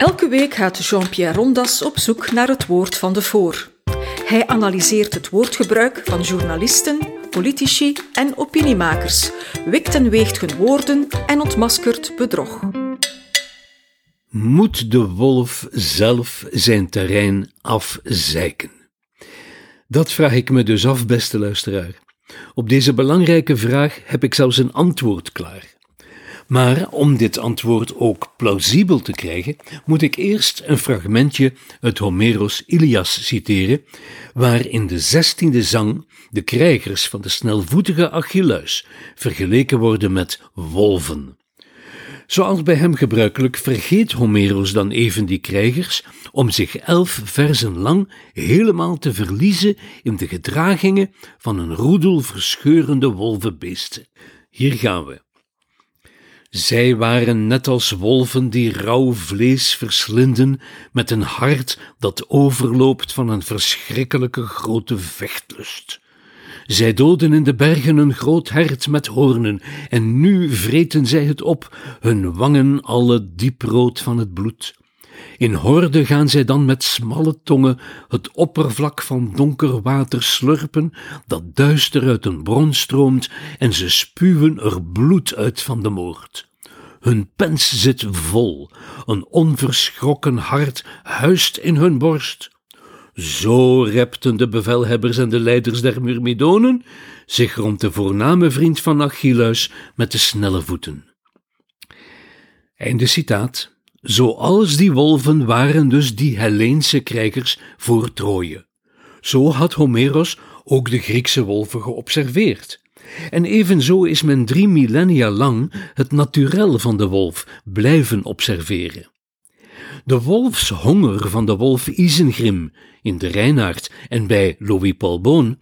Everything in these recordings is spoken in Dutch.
Elke week gaat Jean-Pierre Rondas op zoek naar het woord van de voor. Hij analyseert het woordgebruik van journalisten, politici en opiniemakers, wikt en weegt hun woorden en ontmaskert bedrog. Moet de wolf zelf zijn terrein afzeiken? Dat vraag ik me dus af, beste luisteraar. Op deze belangrijke vraag heb ik zelfs een antwoord klaar. Maar om dit antwoord ook plausibel te krijgen, moet ik eerst een fragmentje uit Homeros Ilias citeren, waar in de zestiende zang de krijgers van de snelvoetige Achilleus vergeleken worden met wolven. Zoals bij hem gebruikelijk vergeet Homeros dan even die krijgers om zich elf verzen lang helemaal te verliezen in de gedragingen van een roedel verscheurende wolvenbeesten. Hier gaan we. Zij waren net als wolven die rauw vlees verslinden met een hart dat overloopt van een verschrikkelijke grote vechtlust. Zij doden in de bergen een groot hert met hoornen, en nu vreten zij het op, hun wangen alle dieprood van het bloed. In horde gaan zij dan met smalle tongen het oppervlak van donker water slurpen, dat duister uit een bron stroomt, en ze spuwen er bloed uit van de moord. Hun pens zit vol, een onverschrokken hart huist in hun borst. Zo repten de bevelhebbers en de leiders der Myrmidonen zich rond de voorname vriend van Achilleus met de snelle voeten. Einde citaat. Zoals die wolven waren dus die Helleense krijgers voor Troje. Zo had Homeros ook de Griekse wolven geobserveerd. En evenzo is men drie millennia lang het naturel van de wolf blijven observeren. De wolfshonger van de wolf Isengrim in de Reinaard en bij Louis Paul Boon,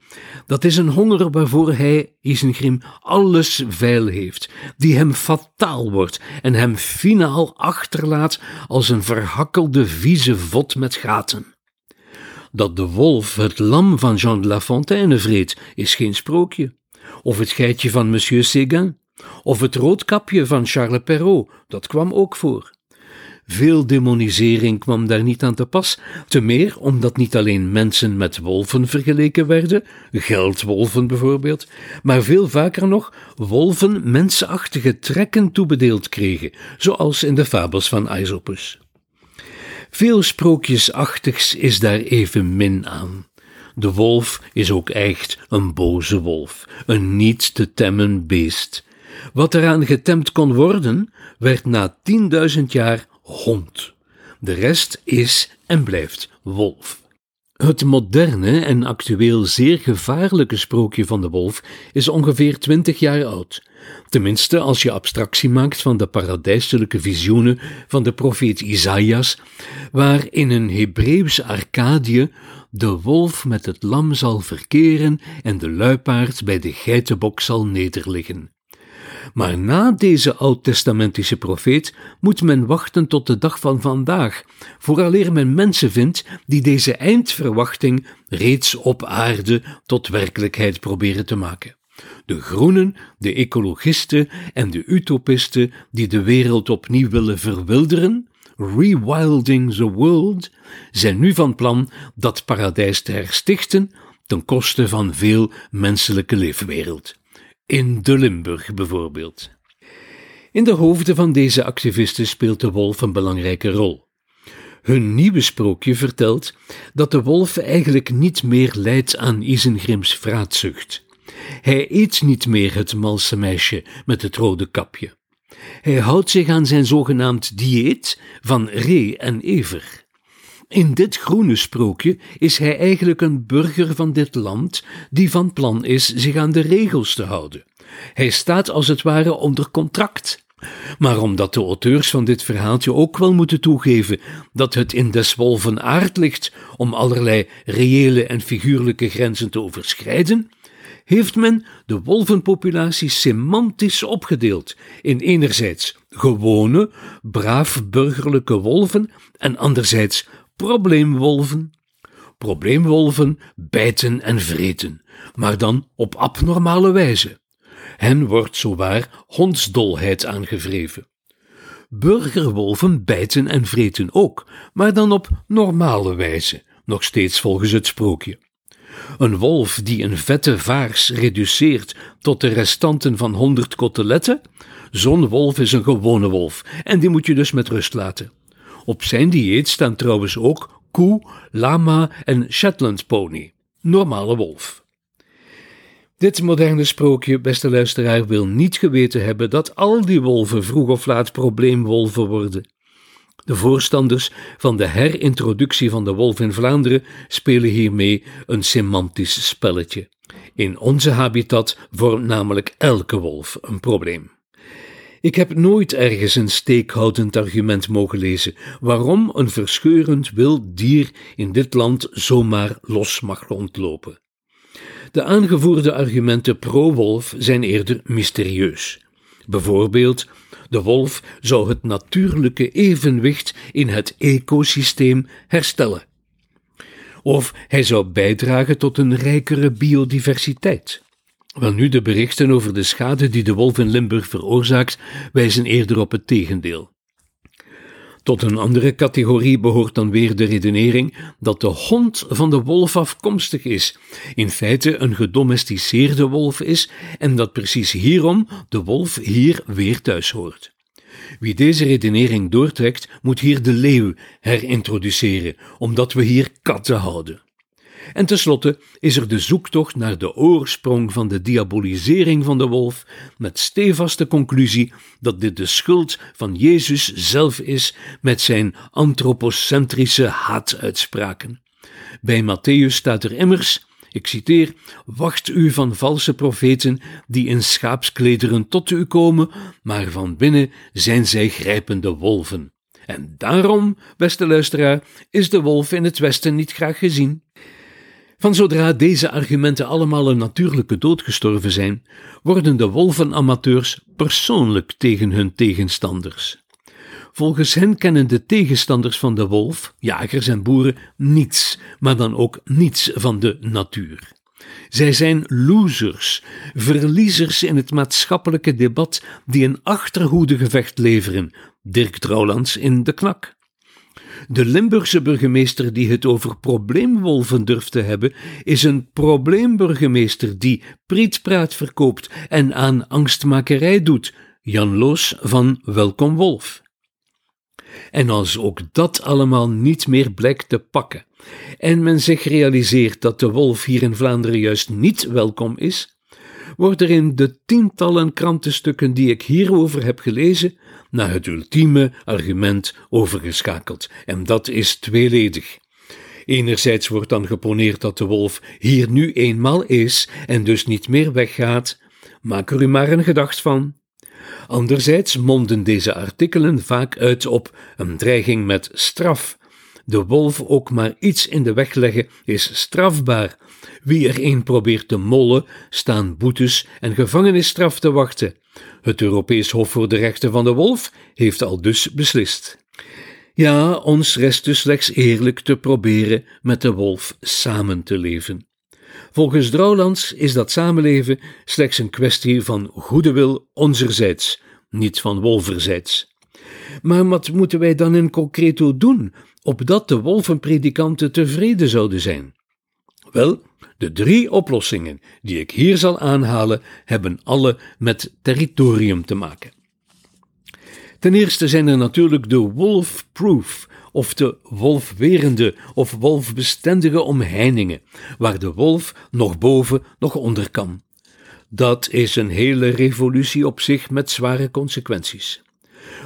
dat is een honger waarvoor hij, Isengrim, alles veil heeft, die hem fataal wordt en hem finaal achterlaat als een verhakkelde vieze vod met gaten. Dat de wolf het lam van Jean de La Fontaine vreet, is geen sprookje. Of het geitje van Monsieur Séguin, of het roodkapje van Charles Perrault, dat kwam ook voor. Veel demonisering kwam daar niet aan te pas, te meer omdat niet alleen mensen met wolven vergeleken werden, geldwolven bijvoorbeeld, maar veel vaker nog wolven mensachtige trekken toebedeeld kregen, zoals in de fabels van Aesopus. Veel sprookjesachtigs is daar even min aan. De wolf is ook echt een boze wolf, een niet te temmen beest. Wat eraan getemd kon worden, werd na tienduizend jaar hond. De rest is en blijft wolf. Het moderne en actueel zeer gevaarlijke sprookje van de wolf is ongeveer twintig jaar oud. Tenminste, als je abstractie maakt van de paradijselijke visioenen van de profeet Isaïas, waar in een Hebreeuws Arcadië de wolf met het lam zal verkeren en de luipaard bij de geitenbok zal nederliggen. Maar na deze oud-testamentische profeet moet men wachten tot de dag van vandaag, vooraleer men mensen vindt die deze eindverwachting reeds op aarde tot werkelijkheid proberen te maken. De groenen, de ecologisten en de utopisten die de wereld opnieuw willen verwilderen, rewilding the world, zijn nu van plan dat paradijs te herstichten ten koste van veel menselijke leefwereld in de Limburg bijvoorbeeld. In de hoofden van deze activisten speelt de wolf een belangrijke rol. Hun nieuwe sprookje vertelt dat de wolf eigenlijk niet meer lijdt aan Isengrims vraatzucht. Hij eet niet meer het malse meisje met het rode kapje. Hij houdt zich aan zijn zogenaamd dieet van ree en ever. In dit groene sprookje is hij eigenlijk een burger van dit land die van plan is zich aan de regels te houden. Hij staat als het ware onder contract. Maar omdat de auteurs van dit verhaaltje ook wel moeten toegeven dat het in des wolven aard ligt om allerlei reële en figuurlijke grenzen te overschrijden, heeft men de wolvenpopulatie semantisch opgedeeld in enerzijds gewone, braaf burgerlijke wolven en anderzijds probleemwolven. Probleemwolven bijten en vreten, maar dan op abnormale wijze. Hen wordt zowaar hondsdolheid aangevreven. Burgerwolven bijten en vreten ook, maar dan op normale wijze, nog steeds volgens het sprookje. Een wolf die een vette vaars reduceert tot de restanten van honderd koteletten, zo'n wolf is een gewone wolf en die moet je dus met rust laten. Op zijn dieet staan trouwens ook koe, lama en Shetland pony, normale wolf. Dit moderne sprookje, beste luisteraar, wil niet geweten hebben dat al die wolven vroeg of laat probleemwolven worden. De voorstanders van de herintroductie van de wolf in Vlaanderen spelen hiermee een semantisch spelletje. In onze habitat vormt namelijk elke wolf een probleem. Ik heb nooit ergens een steekhoudend argument mogen lezen waarom een verscheurend wild dier in dit land zomaar los mag rondlopen. De aangevoerde argumenten pro-wolf zijn eerder mysterieus. Bijvoorbeeld, de wolf zou het natuurlijke evenwicht in het ecosysteem herstellen. Of hij zou bijdragen tot een rijkere biodiversiteit. Wel nu, de berichten over de schade die de wolf in Limburg veroorzaakt, wijzen eerder op het tegendeel. Tot een andere categorie behoort dan weer de redenering dat de hond van de wolf afkomstig is, in feite een gedomesticeerde wolf is en dat precies hierom de wolf hier weer thuis hoort. Wie deze redenering doortrekt, moet hier de leeuw herintroduceren, omdat we hier katten houden. En tenslotte is er de zoektocht naar de oorsprong van de diabolisering van de wolf, met stevaste conclusie dat dit de schuld van Jezus zelf is met zijn antropocentrische haatuitspraken. Bij Matthäus staat er immers, ik citeer, wacht u van valse profeten die in schaapsklederen tot u komen, maar van binnen zijn zij grijpende wolven. En daarom, beste luisteraar, is de wolf in het Westen niet graag gezien. Van zodra deze argumenten allemaal een natuurlijke dood gestorven zijn, worden de wolvenamateurs persoonlijk tegen hun tegenstanders. Volgens hen kennen de tegenstanders van de wolf, jagers en boeren, niets, maar dan ook niets van de natuur. Zij zijn losers, verliezers in het maatschappelijke debat die een achterhoedegevecht leveren. Dirk Trouwlands in de knak. De Limburgse burgemeester die het over probleemwolven durft te hebben, is een probleemburgemeester die prietpraat verkoopt en aan angstmakerij doet. Jan Loos van Welkom Wolf. En als ook dat allemaal niet meer blijkt te pakken, en men zich realiseert dat de wolf hier in Vlaanderen juist niet welkom is, wordt er in de tientallen krantenstukken die ik hierover heb gelezen naar het ultieme argument overgeschakeld, en dat is tweeledig. Enerzijds wordt dan geponeerd dat de wolf hier nu eenmaal is en dus niet meer weggaat. Maak er u maar een gedacht van. Anderzijds monden deze artikelen vaak uit op een dreiging met straf. De wolf ook maar iets in de weg leggen is strafbaar. Wie er een probeert te mollen, staan boetes en gevangenisstraf te wachten. Het Europees Hof voor de Rechten van de Wolf heeft al dus beslist. Ja, ons rest dus slechts eerlijk te proberen met de wolf samen te leven. Volgens Drouwlands is dat samenleven slechts een kwestie van goede wil onzerzijds, niet van wolverzijds. Maar wat moeten wij dan in concreto doen, opdat de wolvenpredikanten tevreden zouden zijn? Wel, de drie oplossingen die ik hier zal aanhalen, hebben alle met territorium te maken. Ten eerste zijn er natuurlijk de wolf-proof of de wolfwerende of wolfbestendige omheiningen, waar de wolf nog boven, nog onder kan. Dat is een hele revolutie op zich met zware consequenties.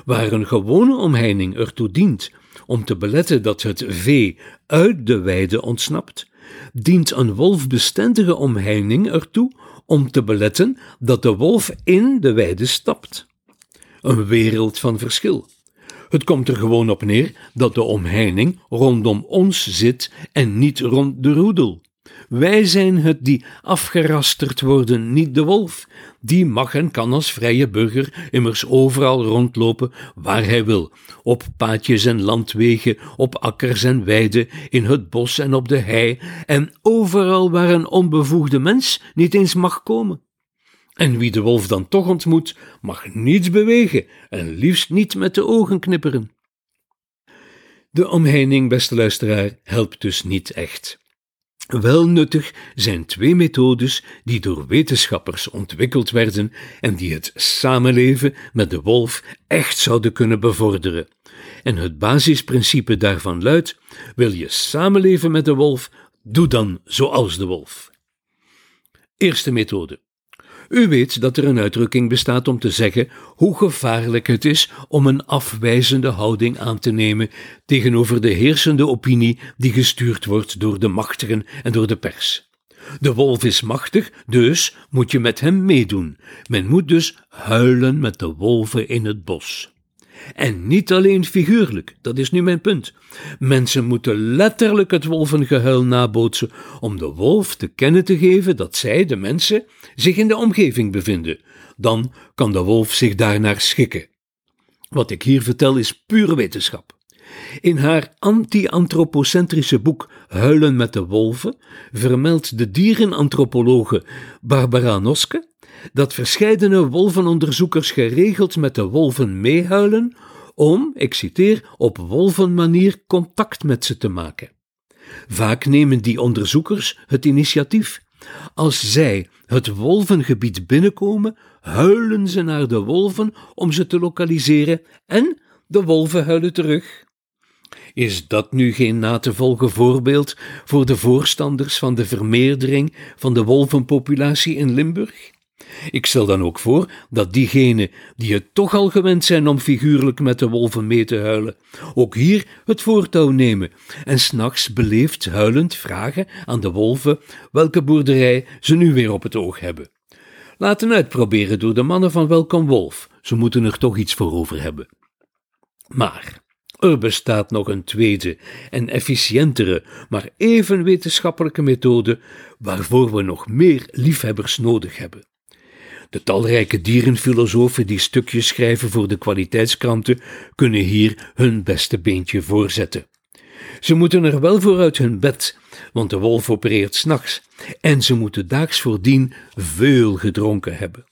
Waar een gewone omheining ertoe dient om te beletten dat het vee uit de weide ontsnapt, dient een wolfbestendige omheining ertoe om te beletten dat de wolf in de weide stapt. Een wereld van verschil. Het komt er gewoon op neer dat de omheining rondom ons zit en niet rond de roedel. Wij zijn het die afgerasterd worden, niet de wolf. Die mag en kan als vrije burger immers overal rondlopen waar hij wil, op paadjes en landwegen, op akkers en weiden, in het bos en op de hei, en overal waar een onbevoegde mens niet eens mag komen. En wie de wolf dan toch ontmoet, mag niets bewegen en liefst niet met de ogen knipperen. De omheining, beste luisteraar, helpt dus niet echt. Wel nuttig zijn twee methodes die door wetenschappers ontwikkeld werden en die het samenleven met de wolf echt zouden kunnen bevorderen. En het basisprincipe daarvan luidt: wil je samenleven met de wolf, doe dan zoals de wolf. Eerste methode. U weet dat er een uitdrukking bestaat om te zeggen hoe gevaarlijk het is om een afwijzende houding aan te nemen tegenover de heersende opinie die gestuurd wordt door de machtigen en door de pers. De wolf is machtig, dus moet je met hem meedoen. Men moet dus huilen met de wolven in het bos. En niet alleen figuurlijk, dat is nu mijn punt. Mensen moeten letterlijk het wolvengehuil nabootsen om de wolf te kennen te geven dat zij, de mensen, zich in de omgeving bevinden. Dan kan de wolf zich daarnaar schikken. Wat ik hier vertel is pure wetenschap. In haar anti-antropocentrische boek Huilen met de wolven vermeldt de dierenantropologe Barbara Noske dat verscheidene wolvenonderzoekers geregeld met de wolven meehuilen om, ik citeer, op wolvenmanier contact met ze te maken. Vaak nemen die onderzoekers het initiatief. Als zij het wolvengebied binnenkomen, huilen ze naar de wolven om ze te lokaliseren en de wolven huilen terug. Is dat nu geen na te volgen voorbeeld voor de voorstanders van de vermeerdering van de wolvenpopulatie in Limburg? Ik stel dan ook voor dat diegenen die het toch al gewend zijn om figuurlijk met de wolven mee te huilen, ook hier het voortouw nemen en s'nachts beleefd huilend vragen aan de wolven welke boerderij ze nu weer op het oog hebben. Laten uitproberen door de mannen van Welkom Wolf, ze moeten er toch iets voor over hebben. Maar er bestaat nog een tweede en efficiëntere, maar even wetenschappelijke methode waarvoor we nog meer liefhebbers nodig hebben. De talrijke dierenfilosofen die stukjes schrijven voor de kwaliteitskranten kunnen hier hun beste beentje voorzetten. Ze moeten er wel voor uit hun bed, want de wolf opereert s'nachts, en ze moeten daags voordien veel gedronken hebben.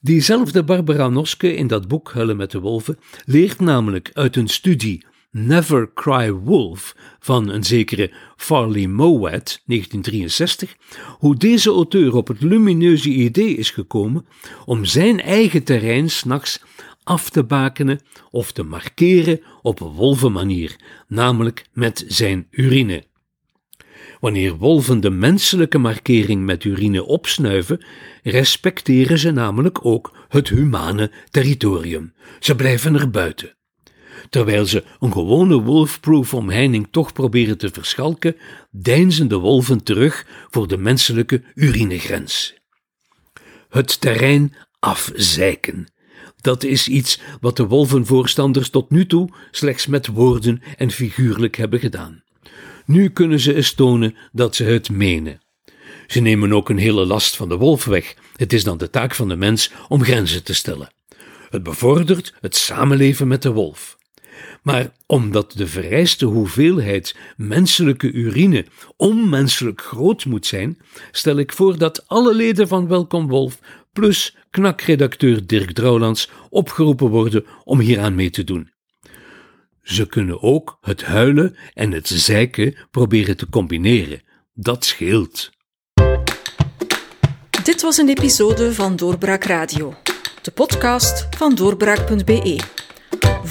Diezelfde Barbara Noske in dat boek Huilen met de Wolven leert namelijk uit een studie Never Cry Wolf van een zekere Farley Mowat, 1963, hoe deze auteur op het lumineuze idee is gekomen om zijn eigen terrein s'nachts af te bakenen of te markeren op wolvenmanier, namelijk met zijn urine. Wanneer wolven de menselijke markering met urine opsnuiven, respecteren ze namelijk ook het humane territorium. Ze blijven er buiten. Terwijl ze een gewone wolfproof omheining toch proberen te verschalken, deinzen de wolven terug voor de menselijke urinegrens. Het terrein afzeiken. Dat is iets wat de wolvenvoorstanders tot nu toe slechts met woorden en figuurlijk hebben gedaan. Nu kunnen ze eens tonen dat ze het menen. Ze nemen ook een hele last van de wolf weg. Het is dan de taak van de mens om grenzen te stellen. Het bevordert het samenleven met de wolf. Maar omdat de vereiste hoeveelheid menselijke urine onmenselijk groot moet zijn, stel ik voor dat alle leden van Welkom Wolf plus knakredacteur Dirk Drouwlands opgeroepen worden om hieraan mee te doen. Ze kunnen ook het huilen en het zeiken proberen te combineren. Dat scheelt. Dit was een episode van Doorbraak Radio, de podcast van doorbraak.be.